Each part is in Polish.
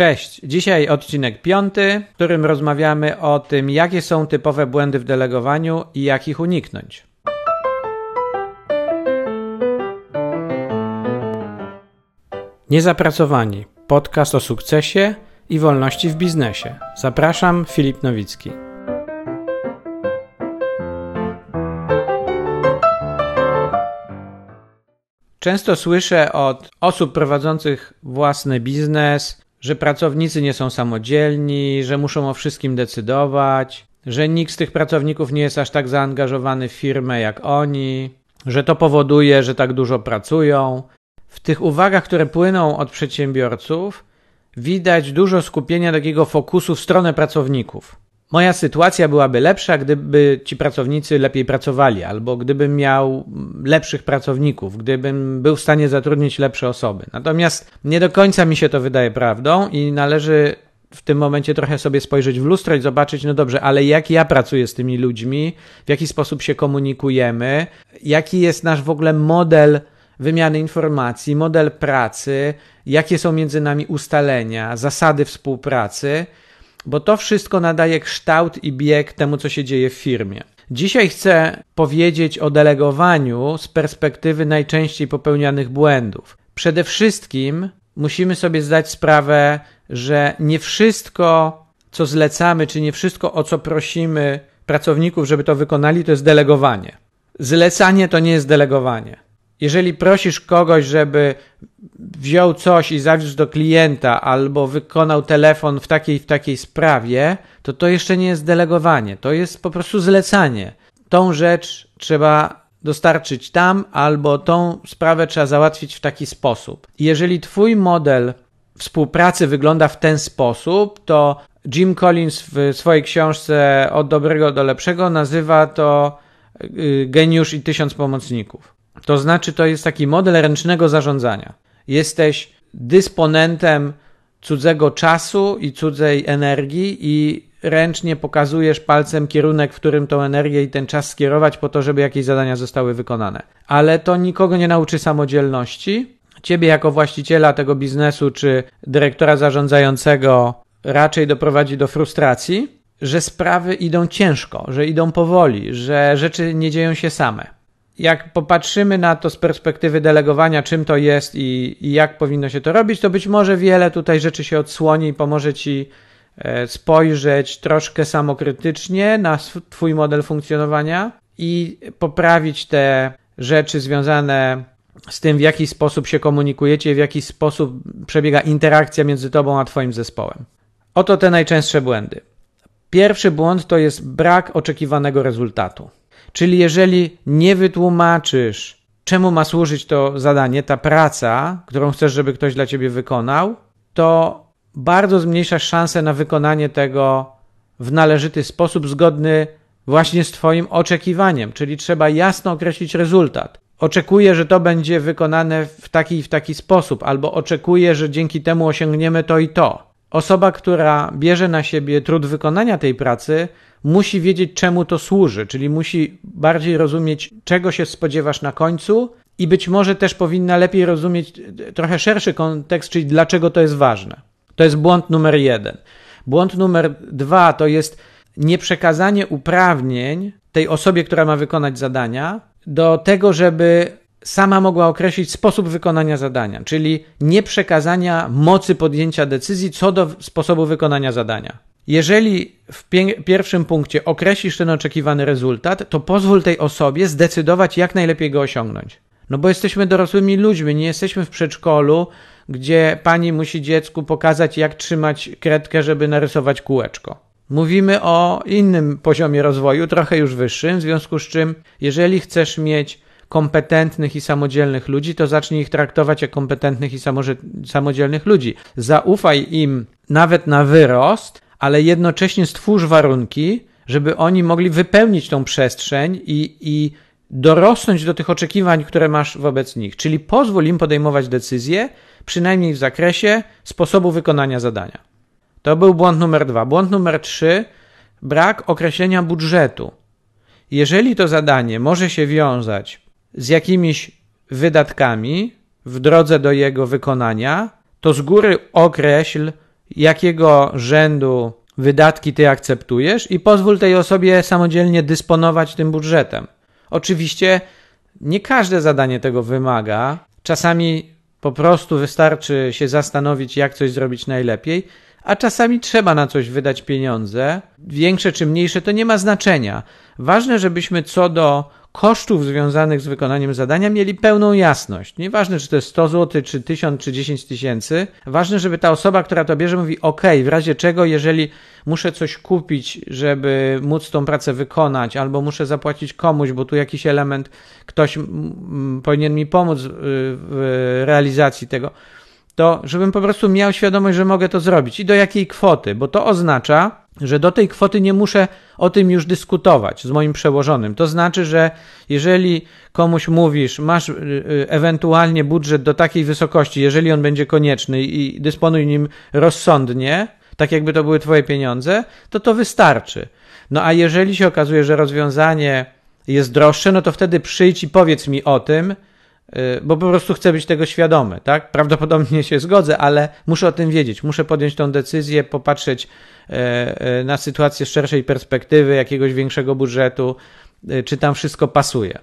Cześć, dzisiaj odcinek piąty, w którym rozmawiamy o tym, jakie są typowe błędy w delegowaniu i jak ich uniknąć. Niezapracowani. Podcast o sukcesie i wolności w biznesie. Zapraszam, Filip Nowicki. Często słyszę od osób prowadzących własny biznes, że pracownicy nie są samodzielni, że muszą o wszystkim decydować, że nikt z tych pracowników nie jest aż tak zaangażowany w firmę jak oni, że to powoduje, że tak dużo pracują. W tych uwagach, które płyną od przedsiębiorców, widać dużo skupienia takiego fokusu w stronę pracowników. Moja sytuacja byłaby lepsza, gdyby ci pracownicy lepiej pracowali, albo gdybym miał lepszych pracowników, gdybym był w stanie zatrudnić lepsze osoby. Natomiast nie do końca mi się to wydaje prawdą i należy w tym momencie trochę sobie spojrzeć w lustro i zobaczyć, no dobrze, ale jak ja pracuję z tymi ludźmi, w jaki sposób się komunikujemy, jaki jest nasz w ogóle model wymiany informacji, model pracy, jakie są między nami ustalenia, zasady współpracy bo to wszystko nadaje kształt i bieg temu, co się dzieje w firmie. Dzisiaj chcę powiedzieć o delegowaniu z perspektywy najczęściej popełnianych błędów. Przede wszystkim musimy sobie zdać sprawę, że nie wszystko, co zlecamy, czy nie wszystko, o co prosimy pracowników, żeby to wykonali, to jest delegowanie. Zlecanie to nie jest delegowanie. Jeżeli prosisz kogoś, żeby wziął coś i zawiózł do klienta albo wykonał telefon w takiej w takiej sprawie, to to jeszcze nie jest delegowanie, to jest po prostu zlecanie. Tą rzecz trzeba dostarczyć tam albo tą sprawę trzeba załatwić w taki sposób. Jeżeli twój model współpracy wygląda w ten sposób, to Jim Collins w swojej książce Od dobrego do lepszego nazywa to y, geniusz i tysiąc pomocników. To znaczy, to jest taki model ręcznego zarządzania. Jesteś dysponentem cudzego czasu i cudzej energii i ręcznie pokazujesz palcem kierunek, w którym tą energię i ten czas skierować po to, żeby jakieś zadania zostały wykonane. Ale to nikogo nie nauczy samodzielności. Ciebie jako właściciela tego biznesu czy dyrektora zarządzającego raczej doprowadzi do frustracji, że sprawy idą ciężko, że idą powoli, że rzeczy nie dzieją się same jak popatrzymy na to z perspektywy delegowania, czym to jest i, i, jak powinno się to robić, to być może wiele tutaj rzeczy się odsłoni i pomoże Ci e, spojrzeć troszkę samokrytycznie na Twój model funkcjonowania i poprawić te rzeczy związane z tym, w jaki sposób się komunikujecie, w jaki sposób przebiega interakcja między Tobą a Twoim zespołem. Oto te najczęstsze błędy. Pierwszy błąd to jest brak oczekiwanego rezultatu. Czyli jeżeli nie wytłumaczysz, czemu ma służyć to zadanie, ta praca, którą chcesz, żeby ktoś dla ciebie wykonał, to bardzo zmniejszasz szansę na wykonanie tego w należyty sposób, zgodny właśnie z Twoim oczekiwaniem, czyli trzeba jasno określić rezultat. Oczekuję, że to będzie wykonane w taki i w taki sposób, albo oczekuję, że dzięki temu osiągniemy to i to. Osoba, która bierze na siebie trud wykonania tej pracy, musi wiedzieć, czemu to służy, czyli musi bardziej rozumieć, czego się spodziewasz na końcu, i być może też powinna lepiej rozumieć trochę szerszy kontekst, czyli dlaczego to jest ważne. To jest błąd numer jeden. Błąd numer dwa to jest nieprzekazanie uprawnień tej osobie, która ma wykonać zadania, do tego, żeby sama mogła określić sposób wykonania zadania, czyli nieprzekazania mocy podjęcia decyzji co do sposobu wykonania zadania. Jeżeli w pierwszym punkcie określisz ten oczekiwany rezultat, to pozwól tej osobie zdecydować, jak najlepiej go osiągnąć. No bo jesteśmy dorosłymi ludźmi, nie jesteśmy w przedszkolu, gdzie pani musi dziecku pokazać, jak trzymać kredkę, żeby narysować kółeczko. Mówimy o innym poziomie rozwoju, trochę już wyższym, w związku z czym, jeżeli chcesz mieć kompetentnych i samodzielnych ludzi, to zacznij ich traktować jak kompetentnych i samodzielnych ludzi. Zaufaj im nawet na wyrost, ale jednocześnie stwórz warunki, żeby oni mogli wypełnić tą przestrzeń i, i dorosnąć do tych oczekiwań, które masz wobec nich. Czyli pozwól im podejmować decyzje, przynajmniej w zakresie sposobu wykonania zadania. To był błąd numer dwa. Błąd numer trzy brak określenia budżetu. Jeżeli to zadanie może się wiązać z jakimiś wydatkami w drodze do jego wykonania, to z góry określ, jakiego rzędu wydatki ty akceptujesz i pozwól tej osobie samodzielnie dysponować tym budżetem. Oczywiście nie każde zadanie tego wymaga. Czasami po prostu wystarczy się zastanowić, jak coś zrobić najlepiej, a czasami trzeba na coś wydać pieniądze. Większe czy mniejsze to nie ma znaczenia. Ważne, żebyśmy co do kosztów związanych z wykonaniem zadania mieli pełną jasność. Nieważne, czy to jest 100 zł, czy 1000, czy 10 tysięcy. Ważne, żeby ta osoba, która to bierze, mówi: OK, w razie czego, jeżeli muszę coś kupić, żeby móc tą pracę wykonać, albo muszę zapłacić komuś, bo tu jakiś element, ktoś powinien mi pomóc w realizacji tego, to żebym po prostu miał świadomość, że mogę to zrobić i do jakiej kwoty, bo to oznacza, że do tej kwoty nie muszę o tym już dyskutować z moim przełożonym. To znaczy, że jeżeli komuś mówisz, masz y, y, ewentualnie budżet do takiej wysokości, jeżeli on będzie konieczny i dysponuj nim rozsądnie, tak jakby to były Twoje pieniądze, to to wystarczy. No a jeżeli się okazuje, że rozwiązanie jest droższe, no to wtedy przyjdź i powiedz mi o tym, bo po prostu chcę być tego świadomy, tak? Prawdopodobnie się zgodzę, ale muszę o tym wiedzieć, muszę podjąć tą decyzję, popatrzeć e, e, na sytuację z szerszej perspektywy, jakiegoś większego budżetu, y, czy tam wszystko pasuje.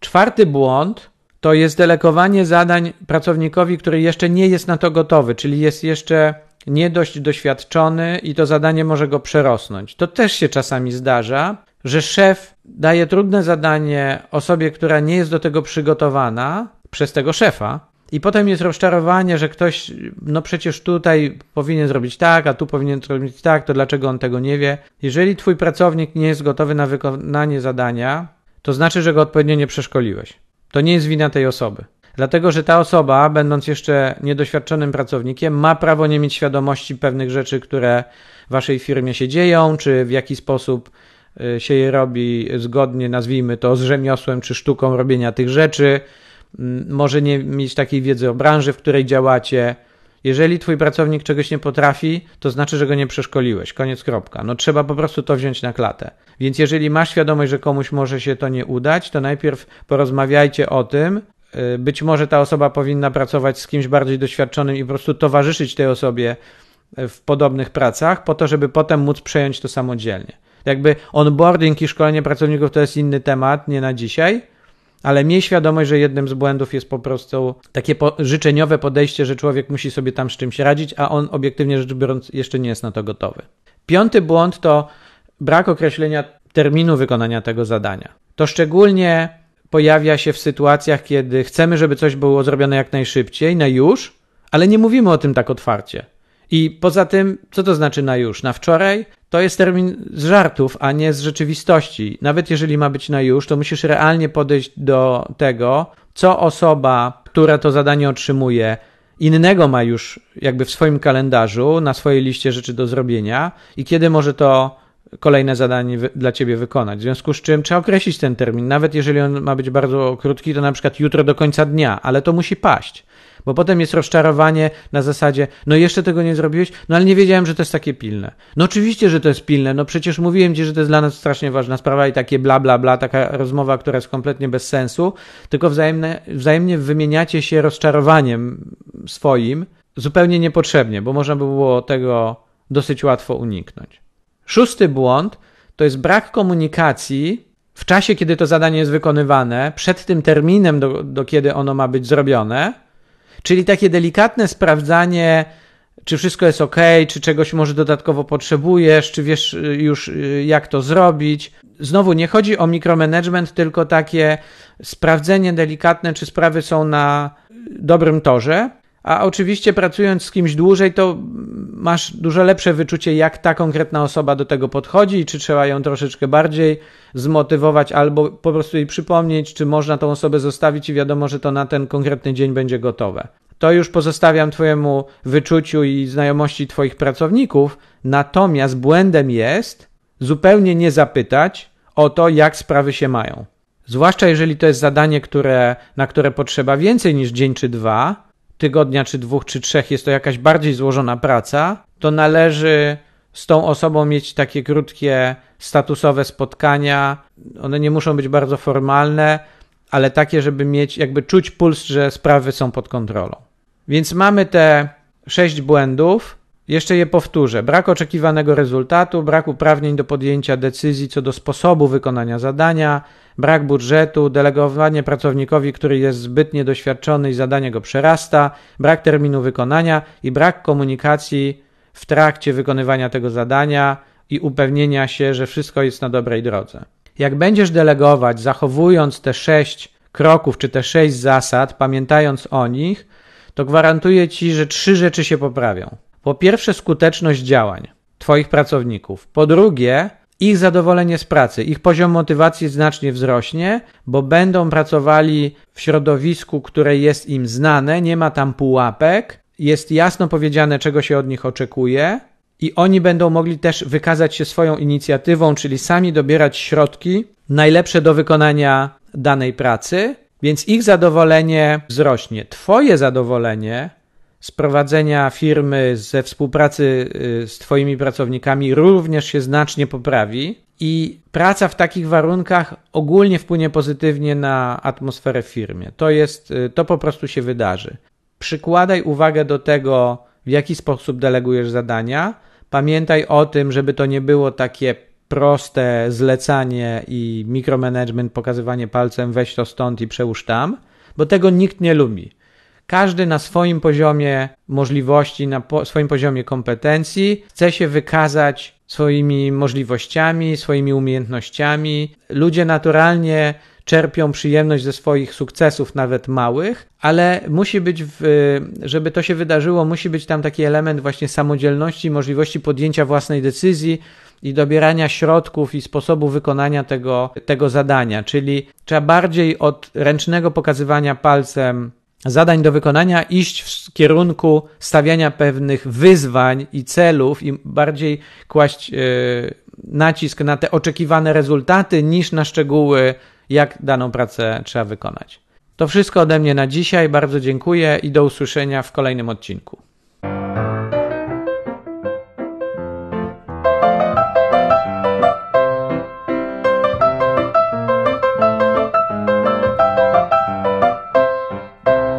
Czwarty błąd to jest delegowanie zadań pracownikowi, który jeszcze nie jest na to gotowy, czyli jest jeszcze nie dość doświadczony i to zadanie może go przerosnąć. To też się czasami zdarza, że szef daje trudne zadanie osobie, która nie jest do tego przygotowana przez tego szefa, i potem jest rozczarowanie, że ktoś, no przecież tutaj powinien zrobić tak, a tu powinien zrobić tak, to dlaczego on tego nie wie? Jeżeli twój pracownik nie jest gotowy na wykonanie zadania, to znaczy, że go odpowiednio nie przeszkoliłeś. To nie jest wina tej osoby. Dlatego, że ta osoba, będąc jeszcze niedoświadczonym pracownikiem, ma prawo nie mieć świadomości pewnych rzeczy, które w waszej firmie się dzieją, czy w jaki sposób się je robi zgodnie, nazwijmy to, z rzemiosłem czy sztuką robienia tych rzeczy. Mm, może nie mieć takiej wiedzy o branży, w której działacie. Jeżeli twój pracownik czegoś nie potrafi, to znaczy, że go nie przeszkoliłeś. Koniec kropka. No trzeba po prostu to wziąć na klatę. Więc jeżeli masz świadomość, że komuś może się to nie udać, to najpierw porozmawiajcie o tym. Y, być może ta osoba powinna pracować z kimś bardziej doświadczonym i po prostu towarzyszyć tej osobie w podobnych pracach, po to, żeby potem móc przejąć to samodzielnie. Jakby onboarding i szkolenie pracowników to jest inny temat, nie na dzisiaj, ale miej świadomość, że jednym z błędów jest po prostu takie po życzeniowe podejście, że człowiek musi sobie tam z czymś radzić, a on obiektywnie rzecz biorąc jeszcze nie jest na to gotowy. Piąty błąd to brak określenia terminu wykonania tego zadania. To szczególnie pojawia się w sytuacjach, kiedy chcemy, żeby coś było zrobione jak najszybciej, na już, ale nie mówimy o tym tak otwarcie. I poza tym, co to znaczy na już? Na wczoraj? To jest termin z żartów, a nie z rzeczywistości. Nawet jeżeli ma być na już, to musisz realnie podejść do tego, co osoba, która to zadanie otrzymuje, innego ma już jakby w swoim kalendarzu, na swojej liście rzeczy do zrobienia i kiedy może to kolejne zadanie dla ciebie wykonać. W związku z czym trzeba określić ten termin, nawet jeżeli on ma być bardzo krótki, to na przykład jutro do końca dnia, ale to musi paść. Bo potem jest rozczarowanie na zasadzie, no jeszcze tego nie zrobiłeś, no ale nie wiedziałem, że to jest takie pilne. No oczywiście, że to jest pilne, no przecież mówiłem ci, że to jest dla nas strasznie ważna sprawa i takie bla bla bla, taka rozmowa, która jest kompletnie bez sensu, tylko wzajemne, wzajemnie wymieniacie się rozczarowaniem swoim, zupełnie niepotrzebnie, bo można by było tego dosyć łatwo uniknąć. Szósty błąd to jest brak komunikacji w czasie, kiedy to zadanie jest wykonywane, przed tym terminem, do, do kiedy ono ma być zrobione, Czyli takie delikatne sprawdzanie, czy wszystko jest ok, czy czegoś może dodatkowo potrzebujesz, czy wiesz y, już y, jak to zrobić. Znowu nie chodzi o mikromanagement, tylko takie sprawdzenie delikatne, czy sprawy są na dobrym torze. A oczywiście pracując z kimś dłużej, to masz dużo lepsze wyczucie, jak ta konkretna osoba do tego podchodzi i czy trzeba ją troszeczkę bardziej zmotywować albo po prostu jej przypomnieć, czy można tą osobę zostawić i wiadomo, że to na ten konkretny dzień będzie gotowe. To już pozostawiam Twojemu wyczuciu i znajomości Twoich pracowników, natomiast błędem jest zupełnie nie zapytać o to, jak sprawy się mają. Zwłaszcza jeżeli to jest zadanie, które, na które potrzeba więcej niż dzień czy dwa, tygodnia, czy dwóch, czy trzech, jest to jakaś bardziej złożona praca, to należy z tą osobą mieć takie krótkie, statusowe spotkania. One nie muszą być bardzo formalne, ale takie, żeby mieć, jakby czuć puls, że sprawy są pod kontrolą. Więc mamy te sześć błędów. Jeszcze je powtórzę. Brak oczekiwanego rezultatu, brak uprawnień do podjęcia decyzji co do sposobu wykonania zadania, brak budżetu, delegowanie pracownikowi, który jest zbyt niedoświadczony i zadanie go przerasta, brak terminu wykonania i brak komunikacji w trakcie wykonywania tego zadania i upewnienia się, że wszystko jest na dobrej drodze. Jak będziesz delegować, zachowując te sześć kroków czy te sześć zasad, pamiętając o nich, to gwarantuję ci, że trzy rzeczy się poprawią. Po pierwsze, skuteczność działań Twoich pracowników. Po drugie, ich zadowolenie z pracy, ich poziom motywacji znacznie wzrośnie, bo będą pracowali w środowisku, które jest im znane, nie ma tam pułapek, jest jasno powiedziane, czego się od nich oczekuje, i oni będą mogli też wykazać się swoją inicjatywą, czyli sami dobierać środki najlepsze do wykonania danej pracy, więc ich zadowolenie wzrośnie. Twoje zadowolenie z prowadzenia firmy, ze współpracy y, z Twoimi pracownikami również się znacznie poprawi i praca w takich warunkach ogólnie wpłynie pozytywnie na atmosferę w firmie. To jest, y, to po prostu się wydarzy. Przykładaj uwagę do tego, w jaki sposób delegujesz zadania. Pamiętaj o tym, żeby to nie było takie proste zlecanie i mikromanagement, pokazywanie palcem, weź to stąd i przełóż tam, bo tego nikt nie lubi. Każdy na swoim poziomie możliwości, na po, swoim poziomie kompetencji chce się wykazać swoimi możliwościami, swoimi umiejętnościami. Ludzie naturalnie czerpią przyjemność ze swoich sukcesów, nawet małych, ale musi być, w, żeby to się wydarzyło, musi być tam taki element właśnie samodzielności, możliwości podjęcia własnej decyzji i dobierania środków i sposobu wykonania tego, tego zadania. Czyli trzeba bardziej od ręcznego pokazywania palcem zadań do wykonania iść w kierunku stawiania pewnych wyzwań i celów i bardziej kłaść yy, nacisk na te oczekiwane rezultaty niż na szczegóły, jak daną pracę trzeba wykonać. To wszystko ode mnie na dzisiaj. Bardzo dziękuję i do usłyszenia w kolejnym odcinku.